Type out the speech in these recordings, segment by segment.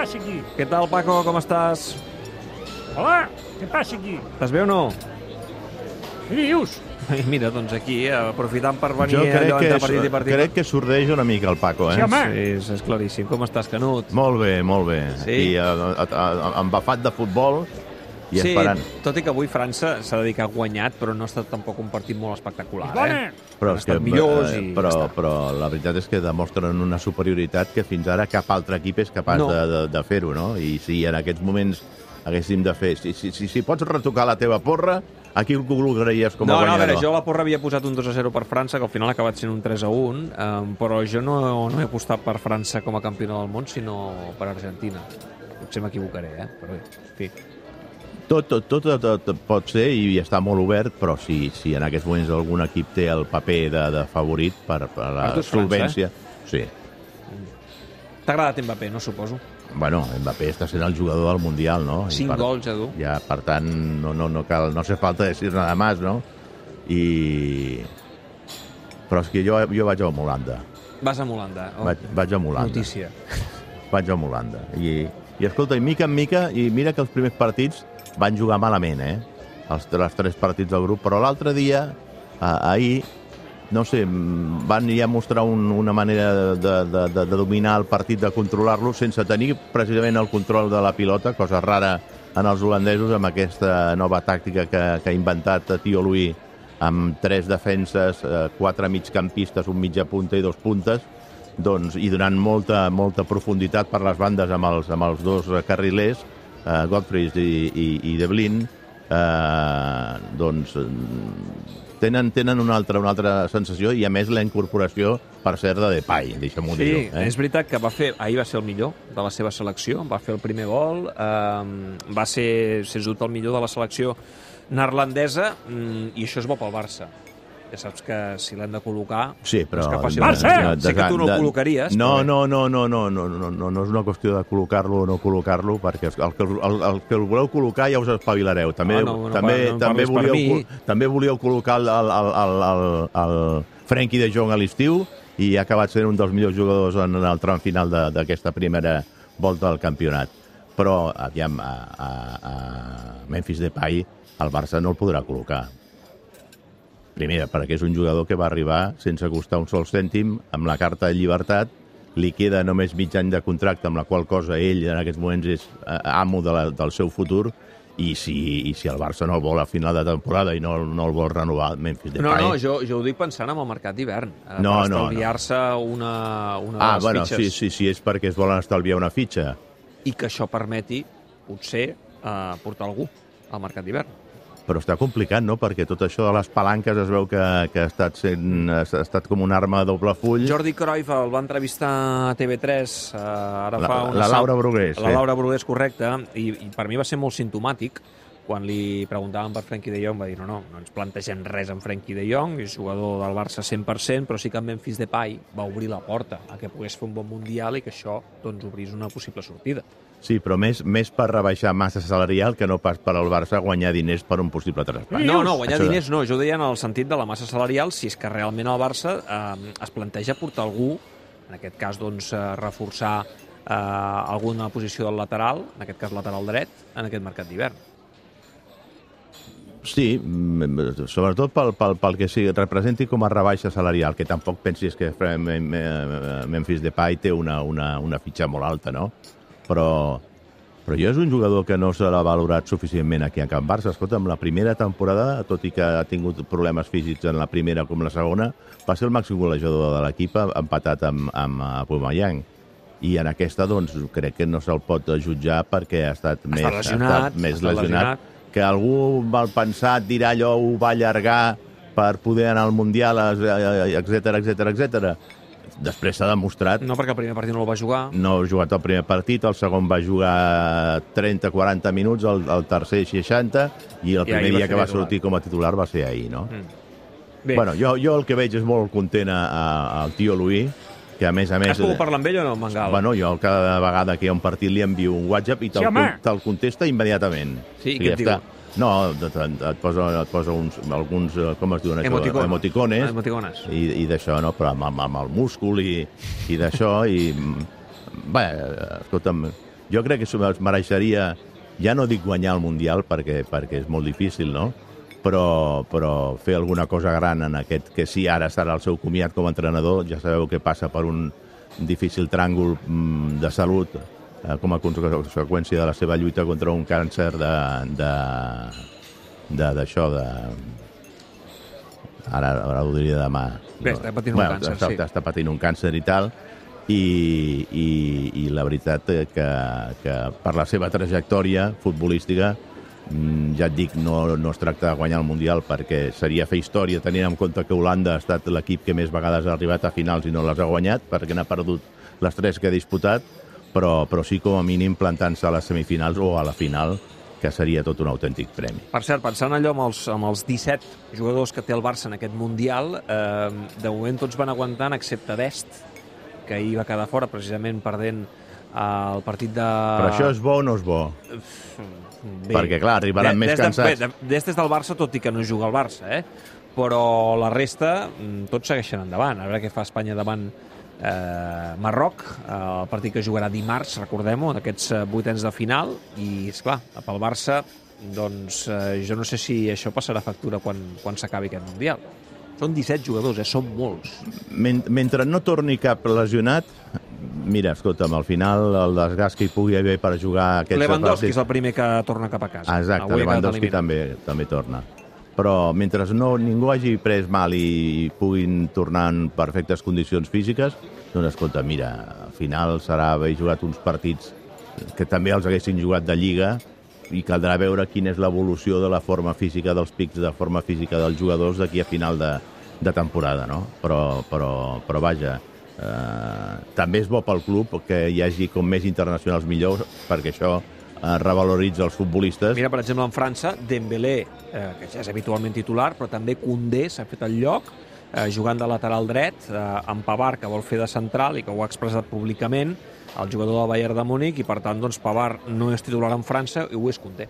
passa aquí? Què tal, Paco? Com estàs? Hola, què passa aquí? Estàs bé o no? Què dius? Ai, mira, doncs aquí, aprofitant per venir Jo crec allò que, entre partit i partit. crec que sordeix una mica el Paco, eh? Sí, home. Sí, és, és claríssim. Com estàs, Canut? Molt bé, molt bé. Sí? I uh, uh, embafat de futbol i sí, esperant. tot i que avui França s'ha de dir que ha guanyat, però no ha estat tampoc un partit molt espectacular, eh? Però, és que, millors eh, i però, ja però la veritat és que demostren una superioritat que fins ara cap altre equip és capaç No. de, de, de fer-ho, no? I si en aquests moments haguéssim de fer... Si, si, si, si pots retocar la teva porra, a qui el col·locaries com a no, no, a guanyador? veure, jo a la porra havia posat un 2 a 0 per França, que al final ha acabat sent un 3 a 1, um, però jo no, no he apostat per França com a campiona del món, sinó per Argentina. Potser m'equivocaré, eh? Però bé, en fi. Tot, tot, tot, tot, tot pot ser i està molt obert, però si, si en aquests moments algun equip té el paper de, de favorit per, per la Per és França, solvència... Sí. T'ha agradat Mbappé, no suposo? Bueno, Mbappé està sent el jugador del Mundial, no? I 5 gols, Edu. Ja, per tant, no, no, no cal, no hace falta decir nada más, no? I... Però és que jo, jo vaig a Holanda. Vas a Holanda. Oh, Vaig, vaig a Holanda. Notícia. Vaig a Holanda. I, I escolta, i mica en mica, i mira que els primers partits van jugar malament, eh? Els, els tres partits del grup, però l'altre dia, eh, ahir, no sé, van ja mostrar un, una manera de, de, de, de dominar el partit, de controlar-lo, sense tenir precisament el control de la pilota, cosa rara en els holandesos amb aquesta nova tàctica que, que ha inventat Tio Louis amb tres defenses, eh, quatre migcampistes, un mitja punta i dos puntes, doncs, i donant molta, molta profunditat per les bandes amb els, amb els dos carrilers, eh, Godfrey i, i, i De Blin, eh, doncs tenen, tenen una, altra, una altra sensació i a més la incorporació, per cert, de Depay, deixa'm-ho Sí, dir. eh? és veritat que va fer, ahir va ser el millor de la seva selecció, va fer el primer gol, eh, va ser, sens dubte, el millor de la selecció neerlandesa, mm, i això és bo pel Barça. Ja saps que si l'hem de col·locar... Sí, però... És que passi Barça! una- Sé que tu no el col·locaries, No, però... no, no, no, no, no, no, no, no és una qüestió de col·locar-lo o no col·locar-lo, perquè el que, el, el que el voleu col·locar ja us espavilareu. També, Ah, no, no també, no em també, volíeu, també volíeu col·locar el, el, el, el, el, el Frenkie de Jong a l'estiu i ha acabat sent un dels millors jugadors en el tram final de- d'aquesta primera volta del campionat. Però, aviam, a, a, a Memphis Depay el Barça no el podrà col·locar. Primer, perquè és un jugador que va arribar sense costar un sol cèntim, amb la carta de llibertat, li queda només mig any de contracte, amb la qual cosa ell en aquests moments és eh, amo de la, del seu futur, i si, i si el Barça no el vol a final de temporada i no, no el vol renovar, Memphis No, Depay... no, jo, jo ho dic pensant en el mercat d'hivern, eh, No, per no, no. estalviar-se una, una de Ah, les bueno, fitxes. sí, sí, sí, és perquè es volen estalviar una fitxa. I que això permeti, potser, eh, portar algú al mercat d'hivern. Però està complicat, no?, perquè tot això de les palanques es veu que, que ha, estat sent, ha estat com una arma a doble full. Jordi Cruyff el va entrevistar a TV3 eh, ara La- fa una la Laura Brugués, La sí. Laura Brugués, correcte, i, i per mi va ser molt sintomàtic quan li preguntaven per Frenkie de Jong, va dir no, no, no ens plantegem res amb Frenkie de Jong, és jugador del Barça 100%, però sí que en Memphis Depay va obrir la porta a que pogués fer un bon Mundial i que això doncs, obrís una possible sortida. Sí, però més, més per rebaixar massa salarial que no pas per al Barça guanyar diners per un possible traspàs. No, no, guanyar Això de- diners no, jo deia en el sentit de la massa salarial, si és que realment el Barça eh, es planteja portar algú, en aquest cas doncs, eh, reforçar eh, alguna posició del lateral, en aquest cas lateral dret, en aquest mercat d'hivern. Sí, mm, sobretot pel, pel, pel que sí, representi com a rebaixa salarial, que tampoc pensis que Mem- Mem- Memphis Depay té una, una, una fitxa molt alta, no? Però, però jo és un jugador que no se l'ha valorat suficientment aquí a Can Barça. Escolta, en la primera temporada, tot i que ha tingut problemes físics en la primera com la segona, va ser el màxim golejador de l'equip empatat amb, amb Aubameyang. I en aquesta, doncs, crec que no se'l pot jutjar perquè ha estat, més, lesionat, ha estat més estat lesionat, lesionat. que algú mal pensat dirà allò, ho va allargar per poder anar al Mundial, etc etc etc. Després s'ha demostrat No perquè el primer partit no el va jugar, no ha jugat el primer partit, el segon va jugar 30-40 minuts, el, el tercer 60, i el I primer dia que va titular. sortir com a titular va ser ahir, no? Mm. Bé, Bueno, jo, jo el que veig és molt content al tio Louis, que a més a més... has pogut parlar amb ell o no, Mangal? Bueno, jo cada vegada que hi ha un partit li envio un WhatsApp i te'l Sí, te'l contesta immediatament. Sí, O què et diu? No, et, et, posa, et posa uns, alguns, eh, com es diuen això? Emoticon. Emoticones. Emoticones. I, i d'això, no? Però amb, amb, amb el múscul i, i d'això, i... mm, Bé, escolta'm, jo crec que es mereixeria, ja no dic guanyar el Mundial perquè, perquè és molt difícil, no? Però, però fer alguna cosa gran en aquest, que sí, ara serà el seu comiat com a entrenador, ja sabeu que passa per un difícil tràngol mm, de salut eh, com a conseqüència de la seva lluita contra un càncer de... de d'això, de, ara, ara ho diria demà. Bé, està patint un càncer, està, sí. Està patint un càncer i tal, i, i, i la veritat que, que per la seva trajectòria futbolística mm, ja et dic, no, no es tracta de guanyar el Mundial perquè seria fer història tenint en compte que Holanda ha estat l'equip que més vegades ha arribat a finals i no les ha guanyat perquè n'ha perdut les tres que ha disputat però, però sí com a mínim plantant-se a les semifinals o a la final que seria tot un autèntic premi. Per cert, pensant allò amb els, amb els 17 jugadors que té el Barça en aquest Mundial, eh, de moment tots van aguantant, excepte Dest, que ahir va quedar fora precisament perdent el partit de... Però això és bo o no és bo? Bé, Perquè, clar, arribaran de- més des de- cansats. bé, de- Dest és del Barça, tot i que no juga al Barça, eh? Però la resta, mm, tots segueixen endavant. A veure què fa Espanya davant eh, Marroc, eh, el partit que jugarà dimarts, recordem-ho, d'aquests eh, vuitens de final, i, és clar pel Barça, doncs eh, jo no sé si això passarà factura quan, quan s'acabi aquest Mundial. Són 17 jugadors, eh? són molts. Men mentre no torni cap lesionat, mira, escolta'm, al final el desgast que hi pugui haver per jugar aquests Lewandowski partits- és el primer que torna cap a casa. Exacte, Avui Lewandowski també, també torna. Però mentre no, ningú hagi pres mal i puguin tornar en perfectes condicions físiques, doncs escolta, mira, al final serà haver jugat uns partits que també els haguessin jugat de Lliga i caldrà veure quina és l'evolució de la forma física, dels pics de forma física dels jugadors d'aquí a final de, de temporada, no? Però, però, però vaja, eh, també és bo pel club que hi hagi com més internacionals millors, perquè això eh, revaloritza els futbolistes. Mira, per exemple, en França, Dembélé, eh, que ja és habitualment titular, però també Koundé s'ha fet el lloc, eh, jugant de lateral dret, eh, amb Pavard, que vol fer de central i que ho ha expressat públicament, el jugador del Bayern de Múnich, i per tant, doncs, Pavard no és titular en França i ho és Koundé.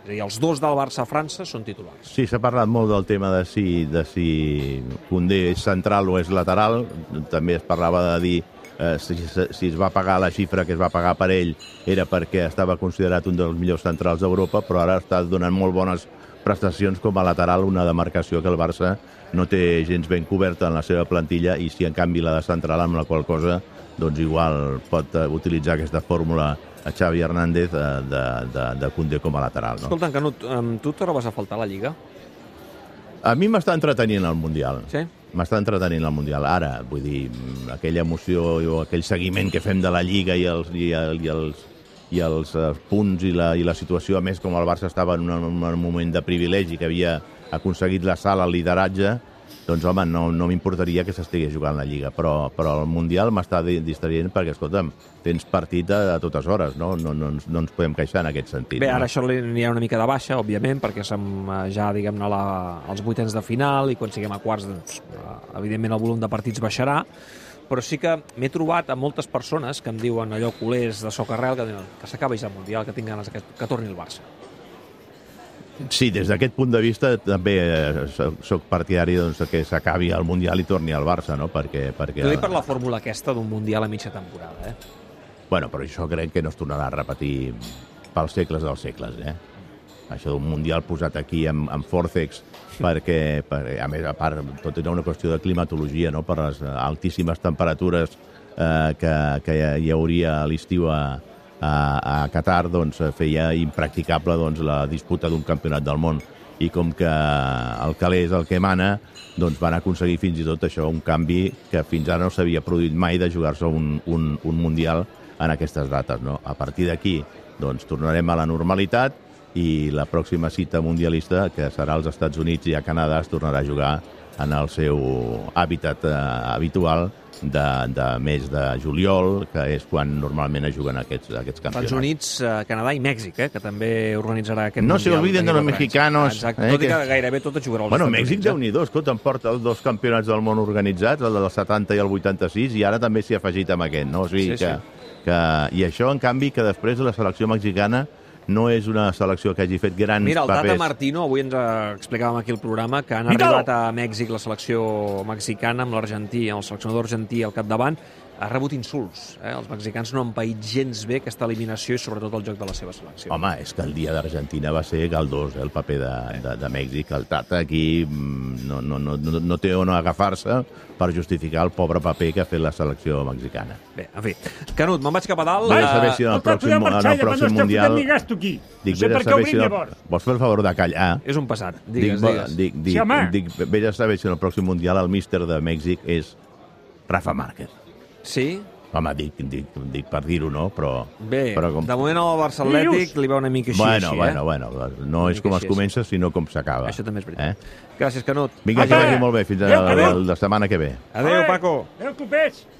És a dir, els dos del Barça a França són titulars. Sí, s'ha parlat molt del tema de si, de si Condé és central o és lateral. També es parlava de dir eh, si, si es va pagar la xifra que es va pagar per ell era perquè estava considerat un dels millors centrals d'Europa, però ara està donant molt bones prestacions com a lateral, una demarcació que el Barça no té gens ben coberta en la seva plantilla i si en canvi la de central amb la qual cosa doncs igual pot eh, utilitzar aquesta fórmula a Xavi Hernández de, de, de, de Condé com a lateral. No? Escolta, Canut, tu trobes a faltar la Lliga? A mi m'està entretenint el Mundial. Sí? M'està entretenint el Mundial. Ara, vull dir, aquella emoció o aquell seguiment que fem de la Lliga i els, i, el- i els, i els eh, punts i la, i la situació, a més, com el Barça estava en un, un moment de privilegi, que havia aconseguit la sala, el lideratge, doncs, home, no, no m'importaria que s'estigués jugant la Lliga, però, però el Mundial m'està di- distraient perquè, escolta'm, tens partit a, a totes hores, no? No, no, ens, no ens podem queixar en aquest sentit. Bé, no? ara això li n'hi ha una mica de baixa, òbviament, perquè som eh, ja, diguem-ne, als vuitens de final i quan siguem a quarts, doncs, eh, evidentment el volum de partits baixarà, però sí que m'he trobat a moltes persones que em diuen allò culers de socarrel que diuen que s'acabi ja el Mundial, que tinc ganes que, que torni el Barça. Sí, des d'aquest punt de vista també eh, soc partidari doncs, que s'acabi el Mundial i torni al Barça, no? Perquè, perquè, T'ho dic per la fórmula aquesta d'un Mundial a mitja temporada, eh? bueno, però això crec que no es tornarà a repetir pels segles dels segles, eh? Això d'un Mundial posat aquí amb, amb fòrceps perquè, perquè, a més, a part, tot era una qüestió de climatologia, no? per les altíssimes temperatures eh, que, que hi hauria a l'estiu a, a, Qatar, doncs feia impracticable doncs, la disputa d'un campionat del món. I com que el calé és el que mana, doncs van aconseguir fins i tot això, un canvi que fins ara no s'havia produït mai de jugar-se un, un, un Mundial en aquestes dates. No? A partir d'aquí doncs, tornarem a la normalitat i la pròxima cita mundialista, que serà als Estats Units i a Canadà, es tornarà a jugar en el seu hàbitat eh, habitual de, de mes de juliol, que és quan normalment es juguen aquests, aquests Estats campionats. Units, eh, Canadà i Mèxic, eh, que també organitzarà aquest No se olviden de los mexicanos, Exacte, eh, tot i que que- gairebé tot es jugarà als Bueno, Estats Mèxic, Units. eh? déu nhi escolta, em porta els dos campionats del món organitzats, el del 70 i el 86, i ara també s'hi ha afegit amb aquest, no? O sigui Sí, que, sí. que... I això, en canvi, que després la selecció mexicana no és una selecció que hagi fet grans Mira, el Tata papers. Martino, avui ens eh, explicàvem aquí el programa, que han Míralo! arribat a Mèxic la selecció mexicana amb l'argentí, amb el seleccionador argentí al capdavant, ha rebut insults. Eh? Els mexicans no han paït gens bé aquesta eliminació i sobretot el joc de la seva selecció. Home, és que el dia d'Argentina va ser galdós, eh, el paper de, de, de Mèxic. El Tata aquí mm, no, no, no, no no té on agafar-se per justificar el pobre paper que ha fet la selecció mexicana. Bé, en fi. Canut, me'n vaig cap a dalt. Vés a Eh, saber si en el pròxim, en el pròxim Mundial... fotent ni gasto aquí. Dic, no sé per què ho saber vinc, llavors. Vols fer el favor de callar? És un passat. Digues, dic, digues. Dic, dic, Sí, home. dic, vés a saber si en el pròxim Mundial el míster de Mèxic és Rafa Márquez. Sí? Home, dic, dic, dic per dir-ho, no? Però, Bé, però com... de moment al Barça Atlètic li va una mica així, bueno, així, bueno, eh? bueno, no Una és com així, es comença, sinó com s'acaba. Això també és veritat. Eh? Gràcies, Canut. Vinga, que vagi molt bé, fins a Adéu, la, adéu. la setmana que ve. Adéu, Paco. Adéu, copets.